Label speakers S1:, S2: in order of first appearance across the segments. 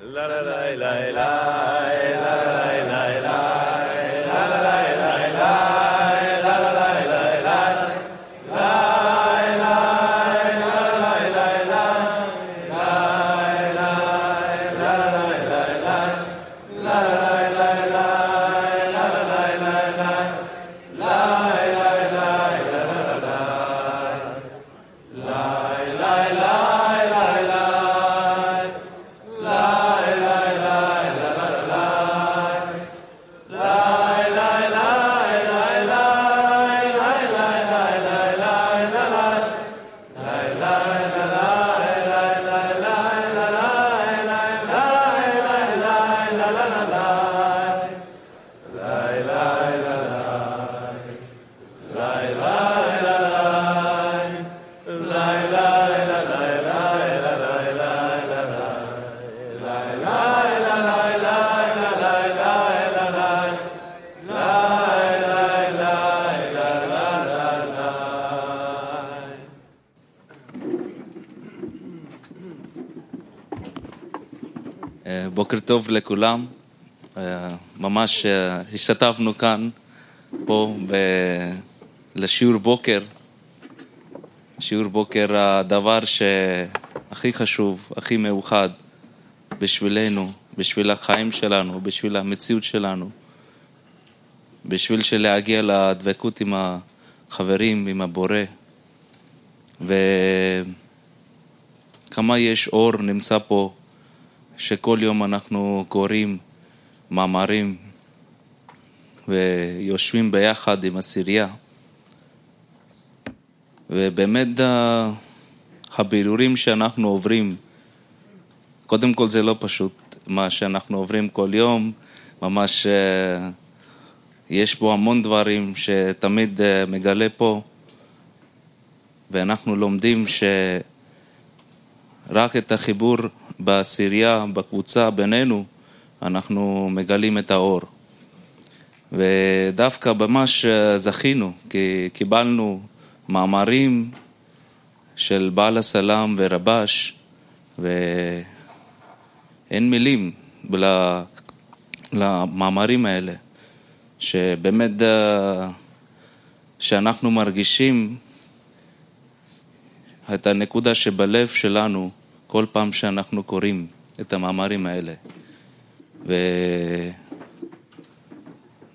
S1: La la la la la. בוקר טוב לכולם. אה, ממש אה, השתתפנו כאן, פה, ב... לשיעור בוקר. שיעור בוקר, הדבר שהכי חשוב, הכי מאוחד בשבילנו, בשביל החיים שלנו, בשביל המציאות שלנו, בשביל להגיע לדבקות עם החברים, עם הבורא. וכמה יש אור נמצא פה שכל יום אנחנו קוראים מאמרים ויושבים ביחד עם עשירייה. ובאמת הבירורים שאנחנו עוברים, קודם כל זה לא פשוט מה שאנחנו עוברים כל יום, ממש אה, יש פה המון דברים שתמיד אה, מגלה פה, ואנחנו לומדים שרק את החיבור בעשירייה, בקבוצה, בינינו, אנחנו מגלים את האור. ודווקא ממש זכינו, כי קיבלנו מאמרים של בעל הסלאם ורבש, ואין מילים למאמרים האלה, שבאמת, שאנחנו מרגישים את הנקודה שבלב שלנו, כל פעם שאנחנו קוראים את המאמרים האלה.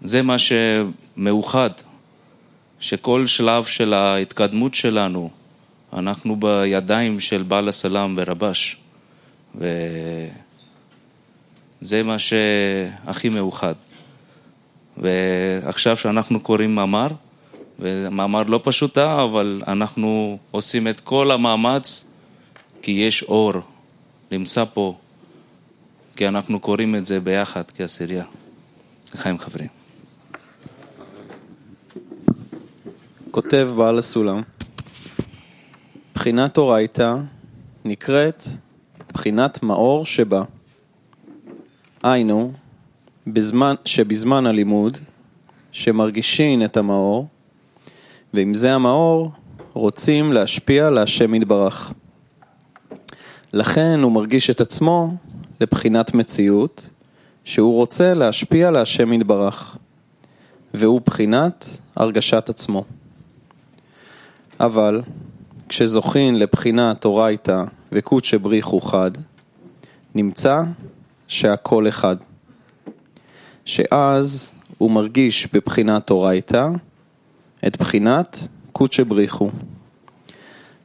S1: וזה מה שמאוחד, שכל שלב של ההתקדמות שלנו, אנחנו בידיים של בעל הסלאם ורבש. וזה מה שהכי מאוחד. ועכשיו שאנחנו קוראים מאמר, ומאמר לא פשוטה, אבל אנחנו עושים את כל המאמץ כי יש אור, נמצא פה, כי אנחנו קוראים את זה ביחד כעשירייה. לחיים חברים.
S2: כותב בעל הסולם, בחינת אורייתא נקראת בחינת מאור שבה. היינו, בזמן, שבזמן הלימוד, שמרגישין את המאור, ועם זה המאור רוצים להשפיע להשם יתברך. לכן הוא מרגיש את עצמו לבחינת מציאות, שהוא רוצה להשפיע להשם יתברך, והוא בחינת הרגשת עצמו. אבל כשזוכין לבחינת אורייתא וקודשא בריחו חד, נמצא שהכל אחד. שאז הוא מרגיש בבחינת אורייתא את בחינת קודשא בריחו,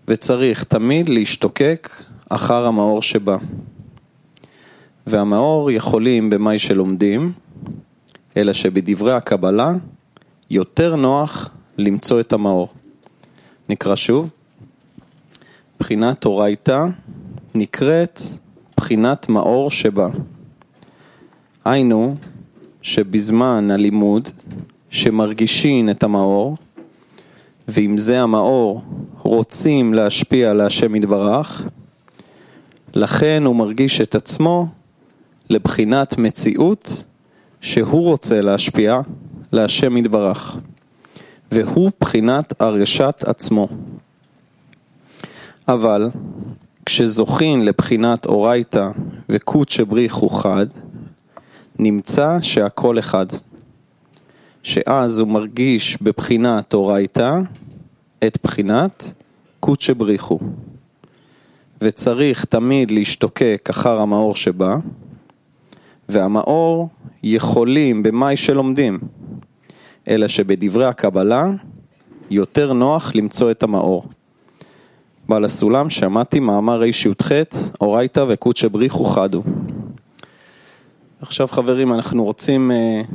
S2: וצריך תמיד להשתוקק אחר המאור שבה. והמאור יכולים במאי שלומדים, אלא שבדברי הקבלה יותר נוח למצוא את המאור. נקרא שוב. בחינת אורייתא נקראת בחינת מאור שבה. היינו שבזמן הלימוד שמרגישים את המאור, ועם זה המאור רוצים להשפיע להשם יתברך, לכן הוא מרגיש את עצמו לבחינת מציאות שהוא רוצה להשפיע להשם יתברך, והוא בחינת הרגשת עצמו. אבל כשזוכין לבחינת אורייתא וקודשא בריחו חד, נמצא שהכל אחד. שאז הוא מרגיש בבחינת אורייתא את בחינת קודשא בריחו. וצריך תמיד להשתוקק אחר המאור שבא, והמאור יכולים במאי שלומדים, אלא שבדברי הקבלה יותר נוח למצוא את המאור. בעל הסולם שמעתי מאמר רי"ח, אורייתא וקודשא בריחו חדו. עכשיו חברים, אנחנו רוצים uh,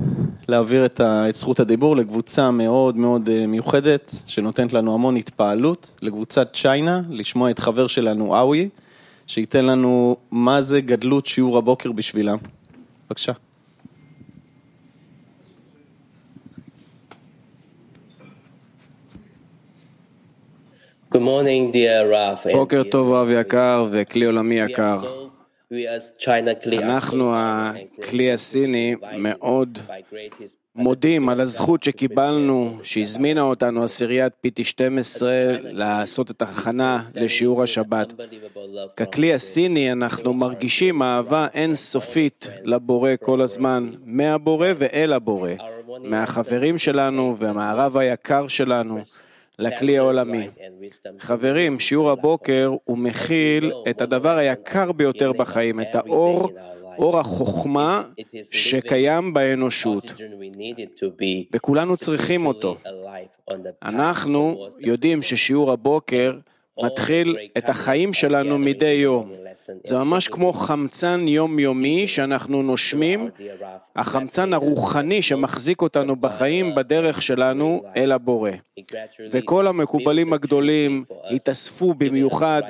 S2: להעביר את, ה, את זכות הדיבור לקבוצה מאוד מאוד uh, מיוחדת, שנותנת לנו המון התפעלות, לקבוצת צ'יינה, לשמוע את חבר שלנו אאווי, שייתן לנו מה זה גדלות שיעור הבוקר בשבילם. בבקשה.
S3: Good morning, dear
S4: בוקר טוב רב יקר וכלי עולמי יקר. אנחנו הכלי הסיני מאוד מודים על הזכות שקיבלנו, שהזמינה אותנו עשיריית PT12 לעשות את ההכנה לשיעור השבת. ככלי הסיני אנחנו מרגישים אהבה אינסופית לבורא כל הזמן, מהבורא ואל הבורא, מהחברים שלנו ומהרב היקר שלנו, לכלי העולמי. חברים, שיעור הבוקר הוא מכיל את הדבר היקר ביותר בחיים, את האור, אור החוכמה שקיים באנושות, וכולנו צריכים אותו. אנחנו יודעים ששיעור הבוקר מתחיל את החיים שלנו מדי יום. זה ממש כמו חמצן יומיומי שאנחנו נושמים, החמצן הרוחני שמחזיק אותנו בחיים בדרך שלנו אל הבורא. וכל המקובלים הגדולים התאספו במיוחד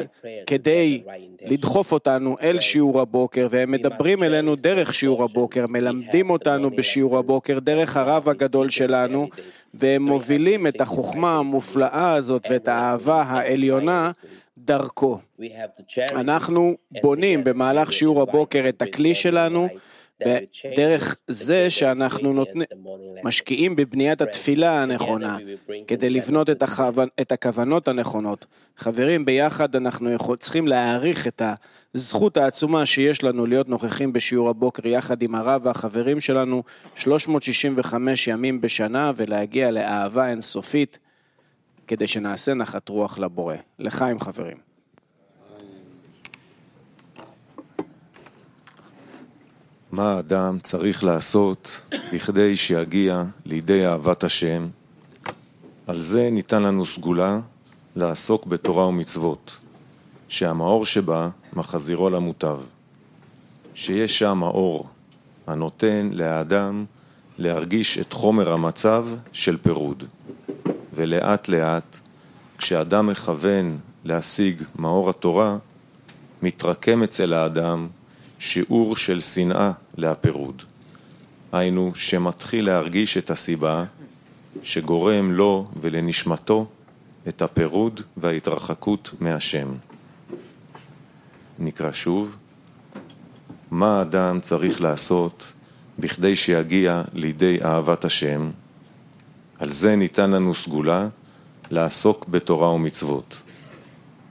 S4: כדי לדחוף אותנו אל שיעור הבוקר, והם מדברים אלינו דרך שיעור הבוקר, מלמדים אותנו בשיעור הבוקר דרך הרב הגדול שלנו, והם מובילים את החוכמה המופלאה הזאת ואת האהבה העליונה דרכו. אנחנו בונים במהלך שיעור הבוקר את הכלי שלנו בדרך זה שאנחנו נותנים, משקיעים בבניית התפילה הנכונה כדי לבנות את, הכוונ, את הכוונות הנכונות. חברים, ביחד אנחנו יכול, צריכים להעריך את הזכות העצומה שיש לנו להיות נוכחים בשיעור הבוקר יחד עם הרב והחברים שלנו 365 ימים בשנה ולהגיע לאהבה אינסופית כדי שנעשה נחת רוח לבורא. לחיים חברים.
S5: מה האדם צריך לעשות בכדי שיגיע לידי אהבת השם? על זה ניתן לנו סגולה לעסוק בתורה ומצוות, שהמאור שבה מחזירו למוטב, שיש שם האור הנותן לאדם להרגיש את חומר המצב של פירוד, ולאט לאט, כשאדם מכוון להשיג מאור התורה, מתרקם אצל האדם שיעור של שנאה להפירוד. היינו שמתחיל להרגיש את הסיבה שגורם לו ולנשמתו את הפירוד וההתרחקות מהשם. נקרא שוב, מה האדם צריך לעשות בכדי שיגיע לידי אהבת השם? על זה ניתן לנו סגולה לעסוק בתורה ומצוות,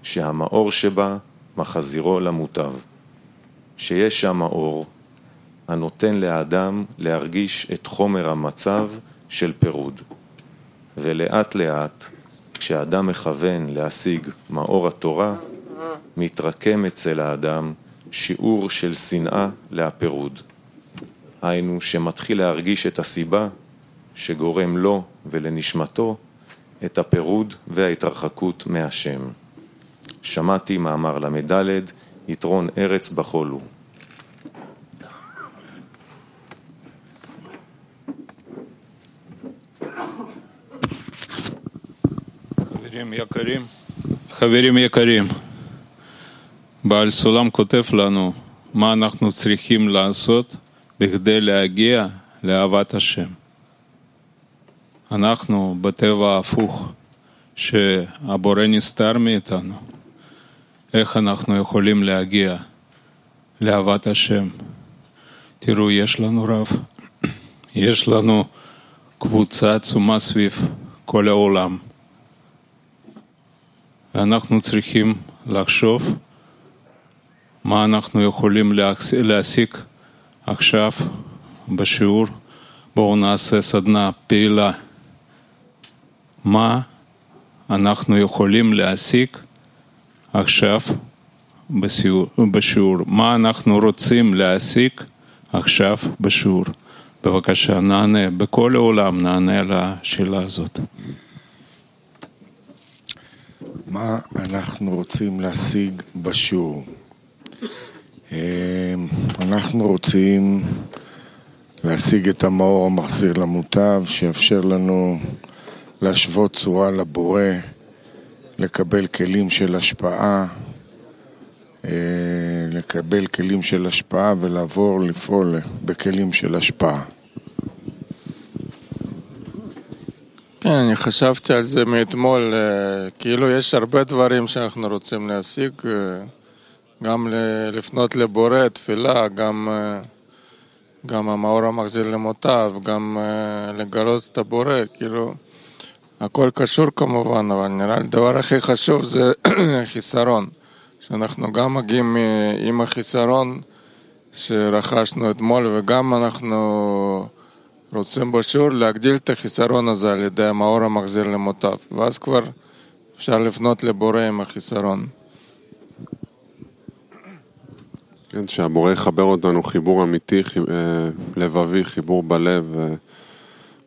S5: שהמאור שבה מחזירו למוטב. שיש שם האור הנותן לאדם להרגיש את חומר המצב של פירוד. ולאט לאט, כשאדם מכוון להשיג מאור התורה, מתרקם אצל האדם שיעור של שנאה להפירוד. היינו שמתחיל להרגיש את הסיבה שגורם לו ולנשמתו את הפירוד וההתרחקות מהשם. שמעתי מאמר ל"ד, יתרון ארץ בחול הוא.
S6: חברים יקרים, חברים יקרים, בעל סולם כותב לנו מה אנחנו צריכים לעשות בכדי להגיע לאהבת השם. אנחנו בטבע ההפוך, שהבורא נסתר מאיתנו. איך אנחנו יכולים להגיע לאהבת השם? תראו, יש לנו רב, יש לנו קבוצה עצומה סביב כל העולם. ואנחנו צריכים לחשוב מה אנחנו יכולים להסיק עכשיו בשיעור. בואו נעשה סדנה פעילה. מה אנחנו יכולים להסיק עכשיו בשיעור? מה אנחנו רוצים להסיק עכשיו בשיעור? בבקשה, נענה, בכל העולם נענה לשאלה הזאת.
S7: מה אנחנו רוצים להשיג בשיעור? אמ, אנחנו רוצים להשיג את המאור המחזיר למוטב, שיאפשר לנו להשוות צורה לבורא, לקבל כלים של השפעה, אה, לקבל כלים של השפעה ולעבור לפעול בכלים של השפעה.
S8: כן, אני חשבתי על זה מאתמול, אה, כאילו יש הרבה דברים שאנחנו רוצים להשיג, אה, גם לפנות לבורא, תפילה, גם, גם המאור המחזיר למותיו, גם לגלות את הבורא, כאילו הכל קשור כמובן, אבל נראה לי הדבר הכי חשוב זה חיסרון. שאנחנו גם מגיעים עם החיסרון שרכשנו אתמול וגם אנחנו רוצים בשיעור להגדיל את החיסרון הזה על ידי המאור המחזיר למוטב ואז כבר אפשר לפנות לבורא עם החיסרון.
S9: כן, שהבורא יחבר אותנו חיבור אמיתי, אה, לבבי, חיבור בלב.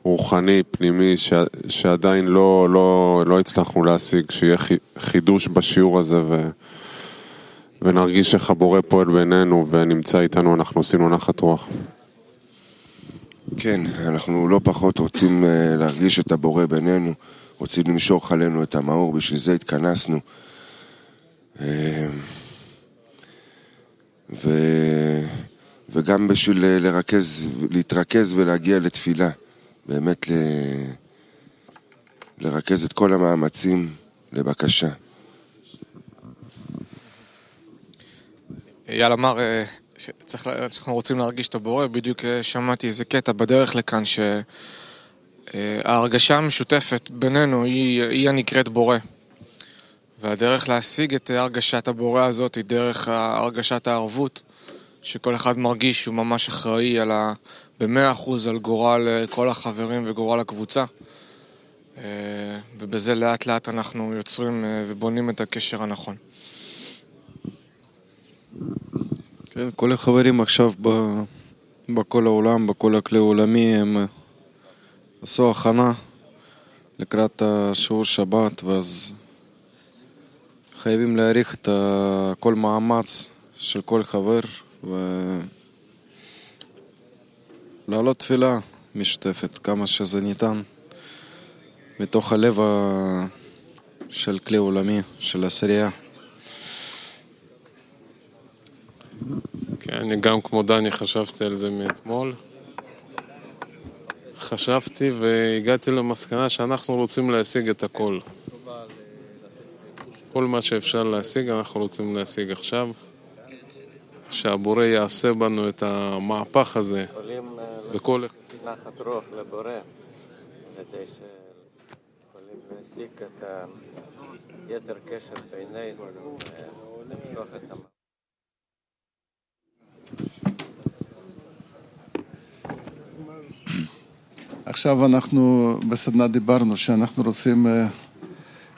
S9: אה, רוחני, פנימי, ש, שעדיין לא, לא, לא הצלחנו להשיג, שיהיה חידוש בשיעור הזה ו, ונרגיש איך הבורא פועל בינינו ונמצא איתנו, אנחנו עושים לו נחת רוח.
S7: כן, אנחנו לא פחות רוצים אה, להרגיש את הבורא בינינו, רוצים למשוך עלינו את המאור, בשביל זה התכנסנו. אה, ו... וגם בשביל לרכז, להתרכז ולהגיע לתפילה. באמת ל... לרכז את כל המאמצים לבקשה.
S10: אייל אמר אה, שאנחנו רוצים להרגיש את הבורא, בדיוק אה, שמעתי איזה קטע בדרך לכאן שההרגשה המשותפת בינינו היא, היא הנקראת בורא. והדרך להשיג את הרגשת הבורא הזאת היא דרך הרגשת הערבות, שכל אחד מרגיש שהוא ממש אחראי על ה... במאה אחוז על גורל אה, כל החברים וגורל הקבוצה. אה, ובזה לאט לאט אנחנו יוצרים אה, ובונים את הקשר הנכון.
S11: כן, כל החברים עכשיו ב... בכל העולם, בכל הכלי העולמי, הם עשו הכנה לקראת השיעור שבת, ואז חייבים להעריך את כל מאמץ של כל חבר, ו... להעלות תפילה משותפת כמה שזה ניתן מתוך הלב של כלי עולמי, של עשירייה.
S8: כן, אני גם כמו דני חשבתי על זה מאתמול. חשבתי והגעתי למסקנה שאנחנו רוצים להשיג את הכל. כל מה שאפשר להשיג אנחנו רוצים להשיג עכשיו. שהבורא יעשה בנו את המהפך הזה. בכל...
S12: נחת רוח לבורא, כדי שיכולים להסיק את היתר קשר בינינו ולמשוך את המ...
S13: עכשיו אנחנו בסדנה דיברנו שאנחנו רוצים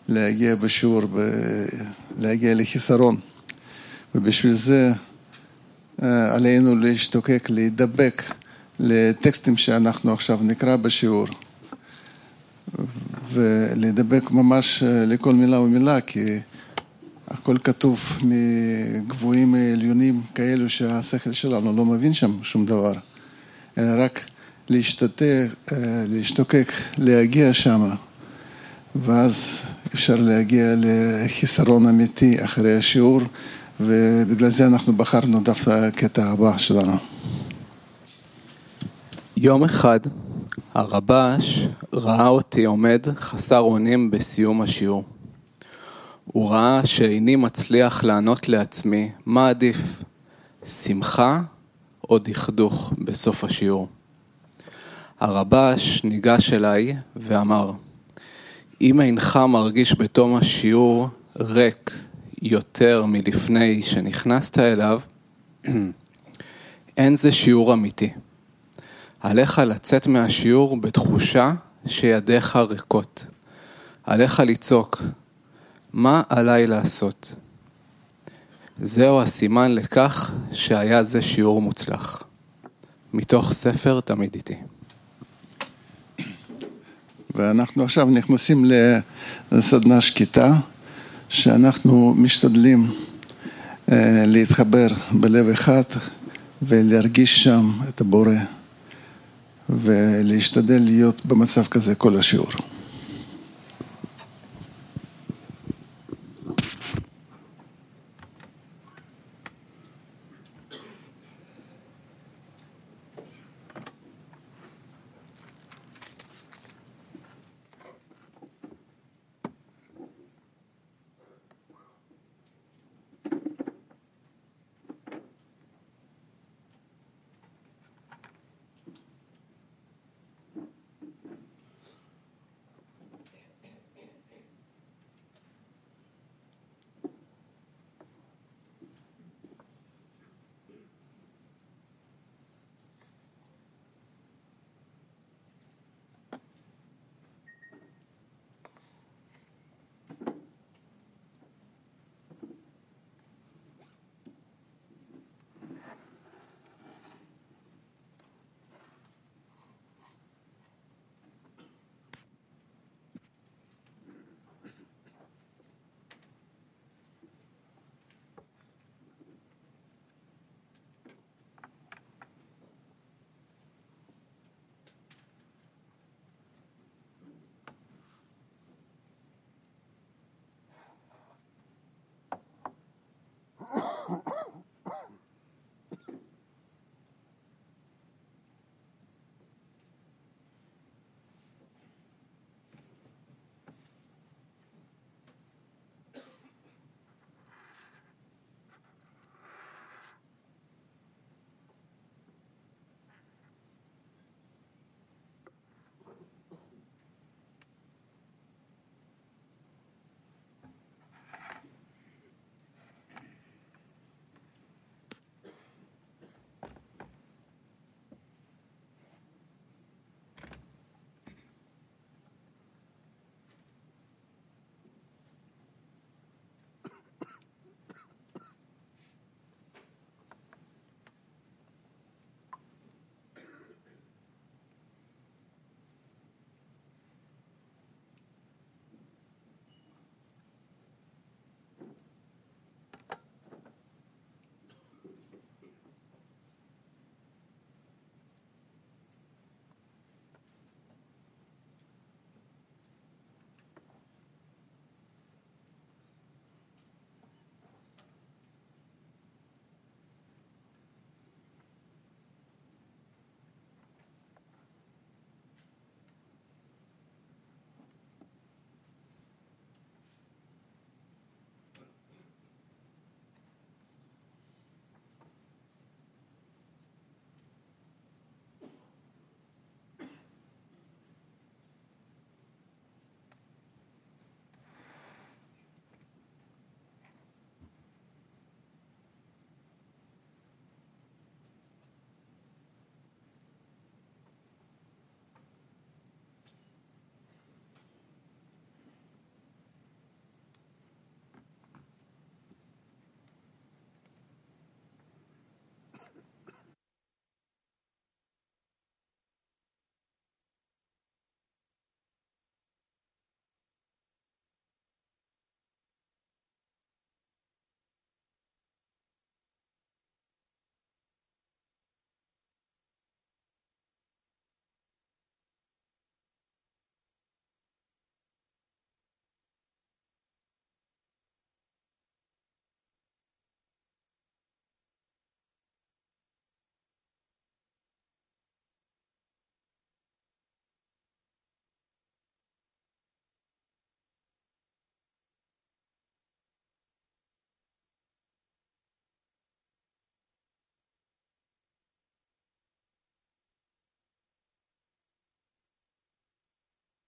S13: להגיע בשיעור, להגיע לחיסרון ובשביל זה עלינו להשתוקק, להידבק לטקסטים שאנחנו עכשיו נקרא בשיעור. ולהידבק ממש לכל מילה ומילה כי הכל כתוב מגבוהים עליונים כאלו שהשכל שלנו לא מבין שם שום דבר. אלא רק להשתתק, להשתוקק, להגיע שם. ואז אפשר להגיע לחיסרון אמיתי אחרי השיעור ובגלל זה אנחנו בחרנו דווקא הקטע הבא שלנו.
S14: יום אחד הרבש ראה אותי עומד חסר אונים בסיום השיעור. הוא ראה שאיני מצליח לענות לעצמי מה עדיף, שמחה או דכדוך בסוף השיעור. הרבש ניגש אליי ואמר, אם אינך מרגיש בתום השיעור ריק, יותר מלפני שנכנסת אליו, אין זה שיעור אמיתי. עליך לצאת מהשיעור בתחושה שידיך ריקות. עליך לצעוק, מה עליי לעשות? זהו הסימן לכך שהיה זה שיעור מוצלח. מתוך ספר תמיד איתי.
S13: ואנחנו עכשיו נכנסים לסדנה שקטה, שאנחנו משתדלים אה, להתחבר בלב אחד ולהרגיש שם את הבורא ולהשתדל להיות במצב כזה כל השיעור.